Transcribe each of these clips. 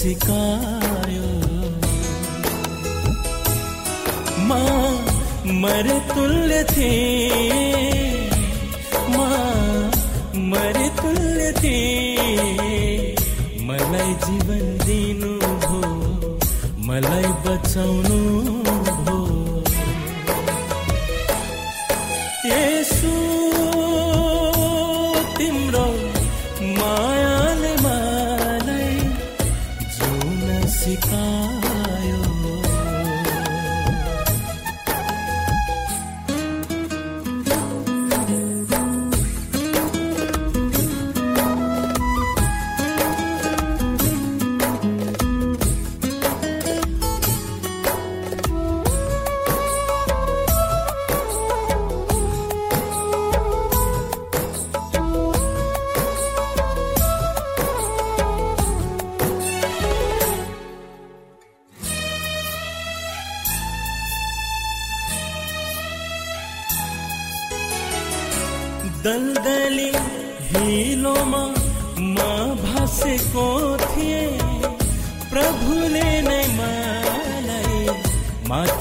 सिकायो म मरे तुल्य थे म मरे तुल्य थे मलाई जीवन दिनु भो मलाई बचाउनु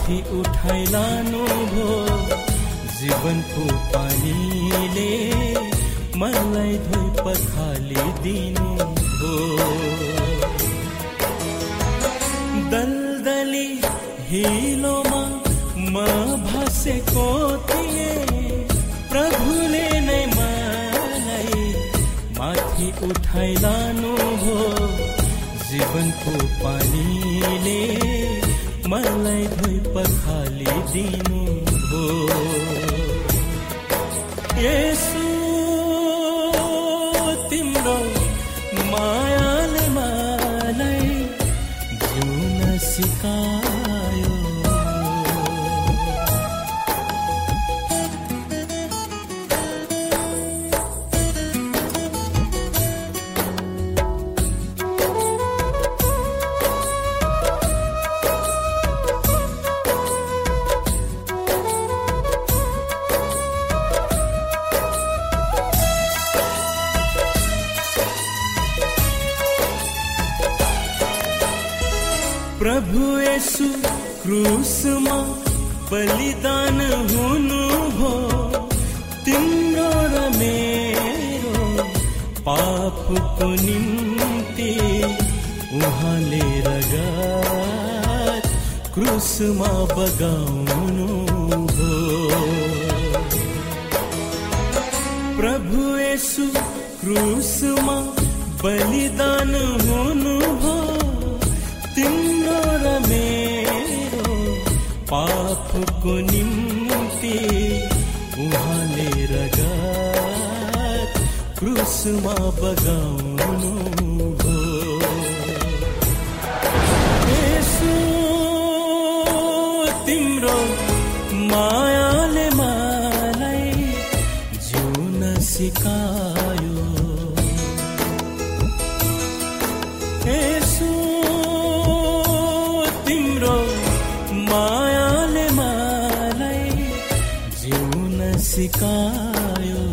माथि उठाइ लानु भो जीवनको पानीले मलाई धोइ पखाली दिनु भो दलदली हिलोमा म भासेको थिएँ। प्रभुले नै मलाई माथि उठाइ लानु भो जीवनको पानीले मलाई धोइ पखाली दिनु भो यसो यसु क्रुसमा बलिदान हुनु भो तिम्रो र मेरो पापको निम्ति उहाँले रगत क्रुसमा बगाउनु भो प्रभु यसु क्रुसमा बलिदान हुनुभयो तिम्रो र मेरो पापको निम्ति उहाँले रगत क्रुसमा बगाउनु सिकायो।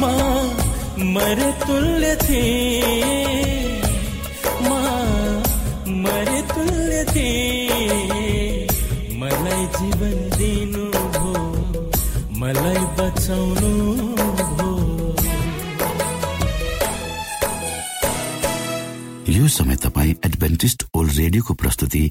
म मरे तुल्य थिए म मरे तुल्य थिए मलाई जीवन दिनु भो मलाई बचाउनु भो। यो समय तपाईँ एडभेन्टिस्ट ओल्ड रेडियोको प्रस्तुति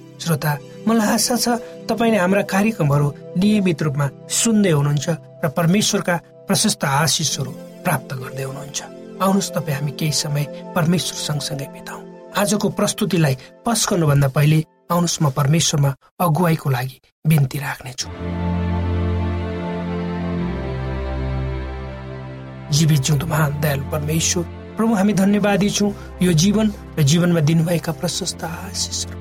श्रोता मलाई आशा छ तपाईँले हाम्रा कार्यक्रमहरू नियमित रूपमा सुन्दै हुनुहुन्छ र परमेश्वरका प्रशस्त आशिषहरू प्राप्त गर्दै हुनुहुन्छ। आउनुहोस् तपाईँ हामी केही समय परमेश्वर सँगसँगै बिताउँ। आजको प्रस्तुतिलाई पस्कनुभन्दा पहिले आउनुहोस् म परमेश्वरमा अगुवाईको लागि बिन्ती राख्नेछु। जीवित जिउँदो महान दयालु परमेश्वर प्रभु हामी धन्यवादी छौँ। यो जीवन र जीवनमा दिनुभएका प्रशस्त आशिषहरूलाई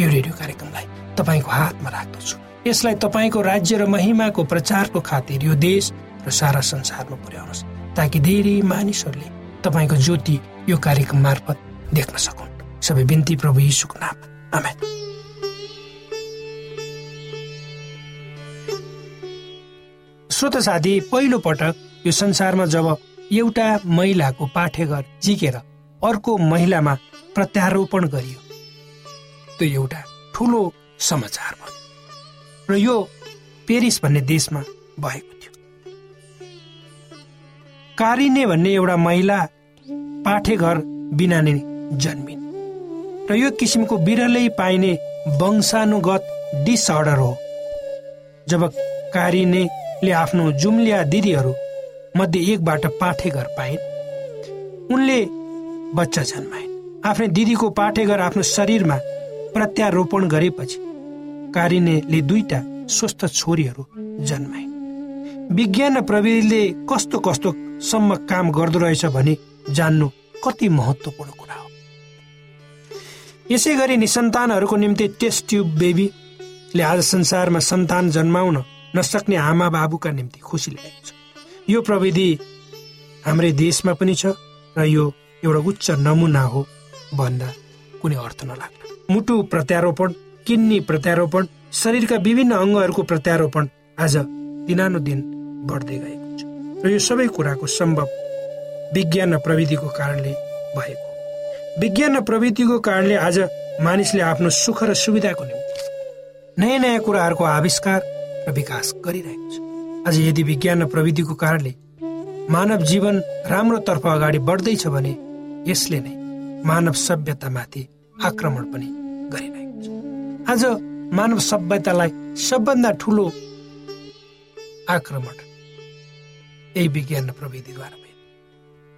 यो रेडियो कार्यक्रमलाई तपाईँको हातमा राख्दछु। यसलाई तपाईँको राज्य र महिमाको प्रचारको खातिर यो देश र सारा संसारमा पुर्याउनुहोस् ताकि धेरै मानिसहरूले तपाईँको ज्योति यो कार्यक्रम मार्फत देख्न सकुन्। सबै बिन्ती प्रभु यीशुको नाम। आमेन। श्रोत साथी पहिलो पटक यो संसारमा जब एउटा महिलाको पाठेघर जिकेर अर्को महिलामा प्रत्यारोपण गरियो त्यो एउटा ठुलो समाचार भयो। र यो पेरिस भन्ने देशमा भएको थियो। कारिने भन्ने एउटा महिला पाठेघर बिना नै जन्मिन्। र यो किसिमको बिरलै पाइने वंशानुगत डिसअर्डर हो। जब कारिनेले आफ्नो जुम्लिया दिदीहरू मध्ये एकबाट पाठेघर पाइन् उनले बच्चा जन्माइन्। आफ्नै दिदीको पाठेघर आफ्नो शरीरमा प्रत्यारोपण गरेपछि कारिनेले दुईटा स्वस्थ छोरीहरू जन्माइन् विज्ञान र प्रविधिले कस्तो कस्तो सम्म काम गर्दो रहेछ भने जान्नु कति महत्त्वपूर्ण कुरा हो। यसै गरी निसन्तानहरूको निम्ति टेस्ट ट्युब बेबीले आज संसारमा सन्तान जन्माउन नसक्ने आमा बाबुका निम्ति खुसी ल्याएको छ। यो प्रविधि हाम्रै देशमा पनि छ र यो एउटा उच्च नमुना हो भन्दा कुनै अर्थ नलाग्न। मुटु प्रत्यारोपण किन्नी प्रत्यारोपण शरीरका विभिन्न अङ्गहरूको प्रत्यारोपण आज दिनानुदिन बढ्दै गएको छ। र यो सबै कुराको सम्भव विज्ञान र प्रविधिको कारणले भएको विज्ञान र प्रविधिको कारणले आज मानिसले आफ्नो सुख र सुविधाको निम्ति नयाँ नयाँ कुराहरूको आविष्कार र विकास गरिरहेको छ। आज यदि विज्ञान र प्रविधिको कारणले मानव जीवन राम्रोतर्फ अगाडि बढ्दैछ भने यसले नै मानव सभ्यतामाथि आक्रमण पनि गरिरहेको छ। आज मानव सभ्यतालाई सबभन्दा ठुलो आक्रमण यही विज्ञान र प्रविधिद्वारा भयो।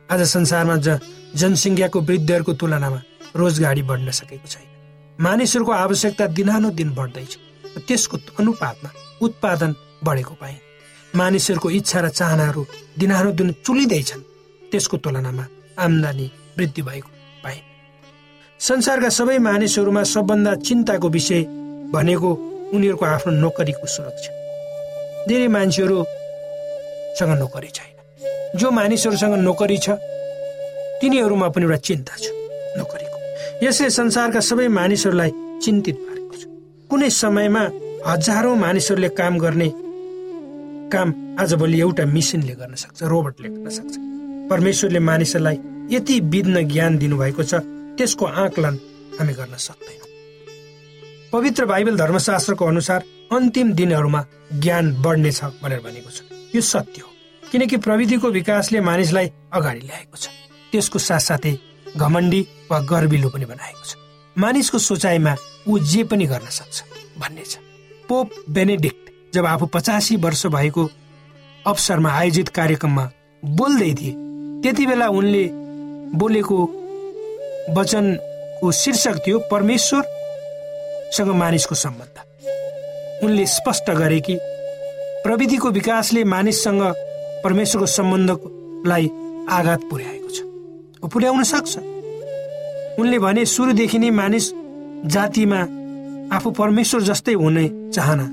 आज संसारमा ज जनसङ्ख्याको वृद्धिहरूको तुलनामा रोजगारी बढ्न सकेको छैन। मानिसहरूको आवश्यकता दिनानुदिन बढ्दैछ। त्यसको अनुपातमा उत्पादन बढेको पाइन् मानिसहरूको इच्छा र चाहनाहरू दिनानुदिन चुलिँदैछन्। त्यसको तुलनामा आम्दानी वृद्धि भएको संसारका सबै मानिसहरूमा सबभन्दा चिन्ताको विषय भनेको उनीहरूको आफ्नो नोकरीको सुरक्षा। धेरै मान्छेहरूसँग नोकरी छैन। जो मानिसहरूसँग नोकरी छ तिनीहरूमा पनि एउटा चिन्ता छ नोकरीको। यसले संसारका सबै मानिसहरूलाई चिन्तित पारेको छ। कुनै समयमा हजारौँ मानिसहरूले काम गर्ने काम आजभोलि एउटा मिसिनले गर्न सक्छ रोबोटले गर्न सक्छ। परमेश्वरले मानिसहरूलाई यति विघ्न ज्ञान दिनुभएको छ त्यसको आकलन हामी गर्न सक्दैनौँ। पवित्र बाइबल धर्मशास्त्रको अनुसार अन्तिम दिनहरूमा ज्ञान बढ्नेछ भनेर भनेको छ। यो सत्य हो किनकि प्रविधिको विकासले मानिसलाई अगाडि ल्याएको छ। त्यसको साथसाथै घमण्डी वा गर्विलो पनि बनाएको छ। मानिसको सोचाइमा ऊ जे पनि गर्न सक्छ भन्ने छ पोप बेनेडिक्ट जब आफू पचासी वर्ष भएको अवसरमा आयोजित कार्यक्रममा बोल्दै थिए त्यति बेला उनले बोलेको वचनको शीर्षक थियो परमेश्वरसँग मानिसको सम्बन्ध। उनले स्पष्ट गरे कि प्रविधिको विकासले मानिससँग परमेश्वरको सम्बन्धलाई आघात पुर्याएको छ। पुर्याउन सक्छ। उनले भने सुरुदेखि नै मानिस जातिमा आफू परमेश्वर जस्तै हुने चाहना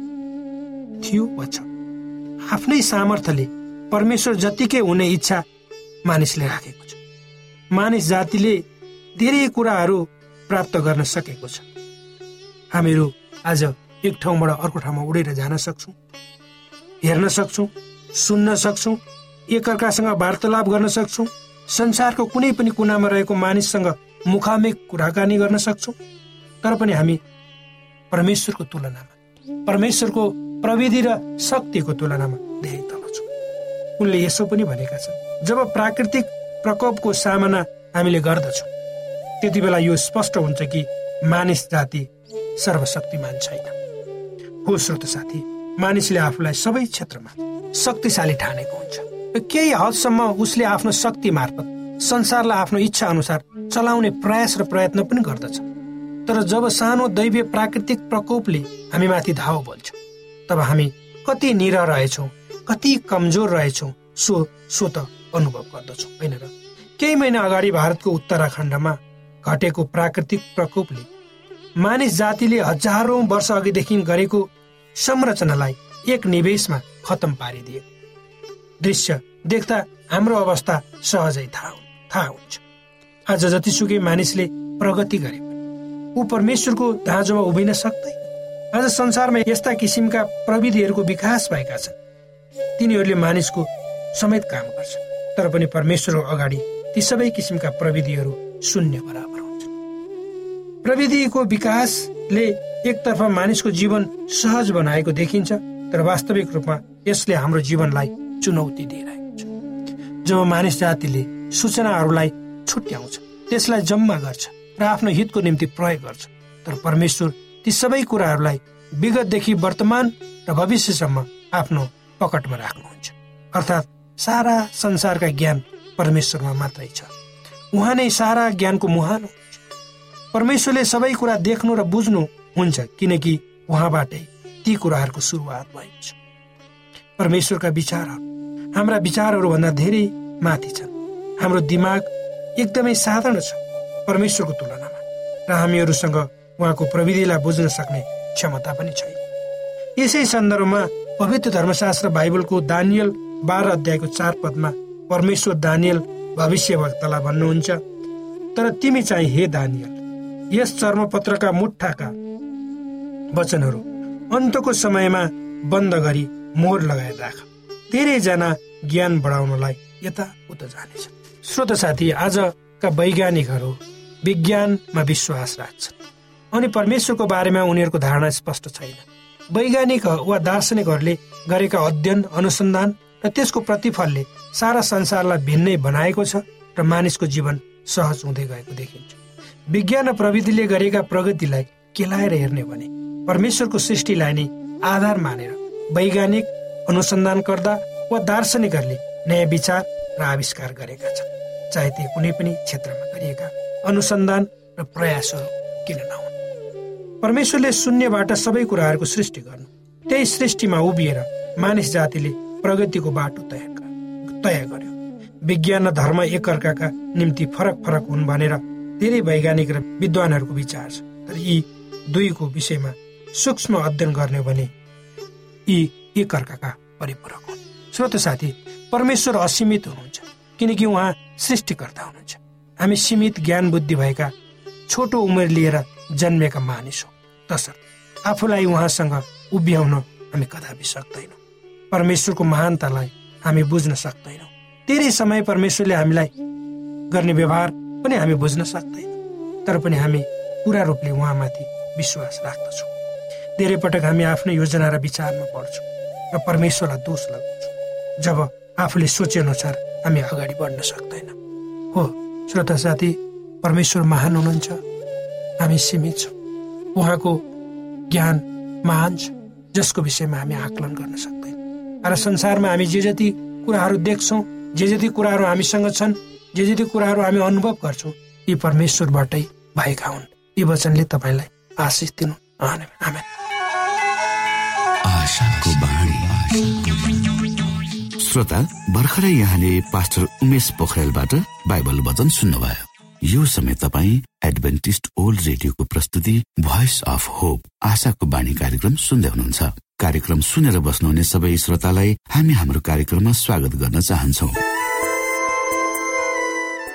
थियो वा छ। आफ्नै सामर्थ्यले परमेश्वर जतिकै हुने इच्छा मानिसले राखेको छ। मानिस जातिले धेरै कुराहरू प्राप्त गर्न सकेको छ। हामीहरू आज एक ठाउँबाट अर्को ठाउँमा उडेर जान सक्छौँ हेर्न सक्छौँ सुन्न सक्छौँ एकअर्कासँग वार्तालाप गर्न सक्छौँ संसारको कुनै पनि कुनामा रहेको मानिससँग मुखामिक कुराकानी गर्न सक्छौँ तर पनि हामी परमेश्वरको तुलनामा परमेश्वरको प्रविधि र शक्तिको तुलनामा धेरै तल छौँ। उनले यसो पनि भनेका छन् जब प्राकृतिक प्रकोपको सामना हामीले गर्दछौँ त्यति बेला यो स्पष्ट हुन्छ कि मानिस जाति सर्वशक्तिमान छैन। हो श्रोत साथी मानिसले आफूलाई सबै क्षेत्रमा शक्तिशाली ठानेको हुन्छ। केही हदसम्म उसले आफ्नो शक्ति मार्फत संसारलाई आफ्नो इच्छा अनुसार चलाउने प्रयास र प्रयत्न पनि गर्दछ। तर जब सानो दैवीय प्राकृतिक प्रकोपले हामी माथि धाव बोल्छ तब हामी कति निर रहेछौँ कति कमजोर रहेछौँ सो सो त अनुभव गर्दछौँ होइन र? केही महिना अगाडि भारतको उत्तराखण्डमा घटेको प्राकृतिक प्रकोपले मानिस जातिले हजारौं वर्ष अघिदेखि गरेको संरचनालाई एक निवेशमा खतम पारिदिए। दृश्य देख्दा हाम्रो अवस्था सहजै थाहा थाहा हुन्छ। आज जतिसुकै मानिसले प्रगति गरे। ऊ परमेश्वरको दाँजोमा उभिन सक्दैन आज संसारमा यस्ता किसिमका प्रविधिहरूको विकास भएका छन्। तिनीहरूले मानिसको समेत काम गर्छ तर पनि परमेश्वरको अगाडि ती सबै किसिमका प्रविधिहरू शून्य बराबर प्रविधिको विकासले एकतर्फ मानिसको जीवन सहज बनाएको देखिन्छ तर वास्तविक रूपमा यसले हाम्रो जीवनलाई चुनौती दिइरहेको छ। जब मानिस जातिले सूचनाहरूलाई छुट्याउँछ त्यसलाई जम्मा गर्छ र आफ्नो हितको निम्ति प्रयोग गर्छ तर परमेश्वर ती सबै कुराहरूलाई विगतदेखि वर्तमान र भविष्यसम्म आफ्नो पकटमा राख्नुहुन्छ। अर्थात् सारा संसारका ज्ञान परमेश्वरमा मात्रै छ। उहाँ नै सारा ज्ञानको मुहान परमेश्वरले सबै कुरा देख्नु र बुझ्नु हुन्छ किनकि उहाँबाटै ती कुराहरूको सुरुवात भएको छ। परमेश्वरका विचारहरू हाम्रा विचारहरू भन्दा धेरै माथि छन्। हाम्रो दिमाग एकदमै साधारण छ परमेश्वरको तुलनामा र हामीहरूसँग उहाँको प्रविधिलाई बुझ्न सक्ने क्षमता पनि छैन। यसै सन्दर्भमा पवित्र धर्मशास्त्र बाइबलको दानियल बाह्र अध्यायको चार पदमा परमेश्वर दानियल भविष्यवक्तालाई भन्नुहुन्छ तर तिमी चाहिँ हे दानियल यस चर्मपत्रका मुठाका वचनहरू अन्तको समयमा बन्द गरी मोहर लगाएर राख। धेरैजना ज्ञान बढाउनलाई यता उता जानेछ श्रोत साथी आजका वैज्ञानिकहरू विज्ञानमा विश्वास राख्छन् अनि परमेश्वरको बारेमा उनीहरूको धारणा स्पष्ट छैन। वैज्ञानिक वा दार्शनिकहरूले गरेका अध्ययन अनुसन्धान र त्यसको प्रतिफलले सारा संसारलाई भिन्नै बनाएको छ र मानिसको जीवन सहज हुँदै गएको देखिन्छ। विज्ञान र प्रविधिले गरेका प्रगतिलाई केलाएर हेर्ने भने परमेश्वरको सृष्टिलाई नै आधार मानेर वैज्ञानिक अनुसन्धान गर्दा वा दार्शनिकहरूले नयाँ विचार र आविष्कार गरेका छन्। चाहे त्यो कुनै पनि क्षेत्रमा गरिएका अनुसन्धान र प्रयासहरू किन नहुन्। परमेश्वरले शून्यबाट सबै कुराहरूको सृष्टि गर्नु त्यही सृष्टिमा उभिएर मानिस जातिले प्रगतिको बाटो तय तय गर्यो। विज्ञान र धर्म एकअर्काका निम्ति फरक फरक हुन् भनेर धेरै वैज्ञानिक र विद्वानहरूको विचार छ। तर यी दुईको विषयमा सूक्ष्म अध्ययन गर्ने भने यी एकअर्काका परिपूरक हुन्। श्रोत साथी परमेश्वर असीमित हुनुहुन्छ किनकि उहाँ सृष्टिकर्ता हुनुहुन्छ। हामी सीमित ज्ञान बुद्धि भएका छोटो उमेर लिएर जन्मेका मानिस हो। तसर्थ आफूलाई उहाँसँग उभ्याउन हामी कदापि सक्दैनौँ। परमेश्वरको महानतालाई हामी बुझ्न सक्दैनौँ। धेरै समय परमेश्वरले हामीलाई गर्ने व्यवहार पनि हामी बुझ्न सक्दैन। तर पनि हामी पुरा रूपले उहाँमाथि विश्वास राख्दछौँ। धेरै पटक हामी आफ्नो योजना र विचारमा पढ्छौँ र परमेश्वरलाई दोष लगाउँछौँ। जब आफूले सोचेअनुसार हामी अगाडि बढ्न सक्दैन। हो श्रोता साथी परमेश्वर महान हुनुहुन्छ। हामी सीमित छौँ। उहाँको ज्ञान महान छ जसको विषयमा हामी आकलन गर्न सक्दैन। र संसारमा हामी जे जति कुराहरू देख्छौँ जे जति कुराहरू हामीसँग छन् जे जति कुराहरू हामी अनुभव गर्छौँ यी परमेश्वरबाटै भएका हुन्। यी वचनले तपाईँलाई आशिष दिनु। श्रोता भर्खरै यहाँले पास्टर उमेश पोखरेलबाट बाइबल वचन सुन्नुभयो। यो समय तपाईँ एडभेन्टिस्ट ओल्ड रेडियोको प्रस्तुति भोइस अफ होप आशाको बाणी कार्यक्रम सुन्दै हुनुहुन्छ। कार्यक्रम सुनेर बस्नुहुने सबै श्रोतालाई हामी हाम्रो कार्यक्रममा स्वागत गर्न चाहन्छौ।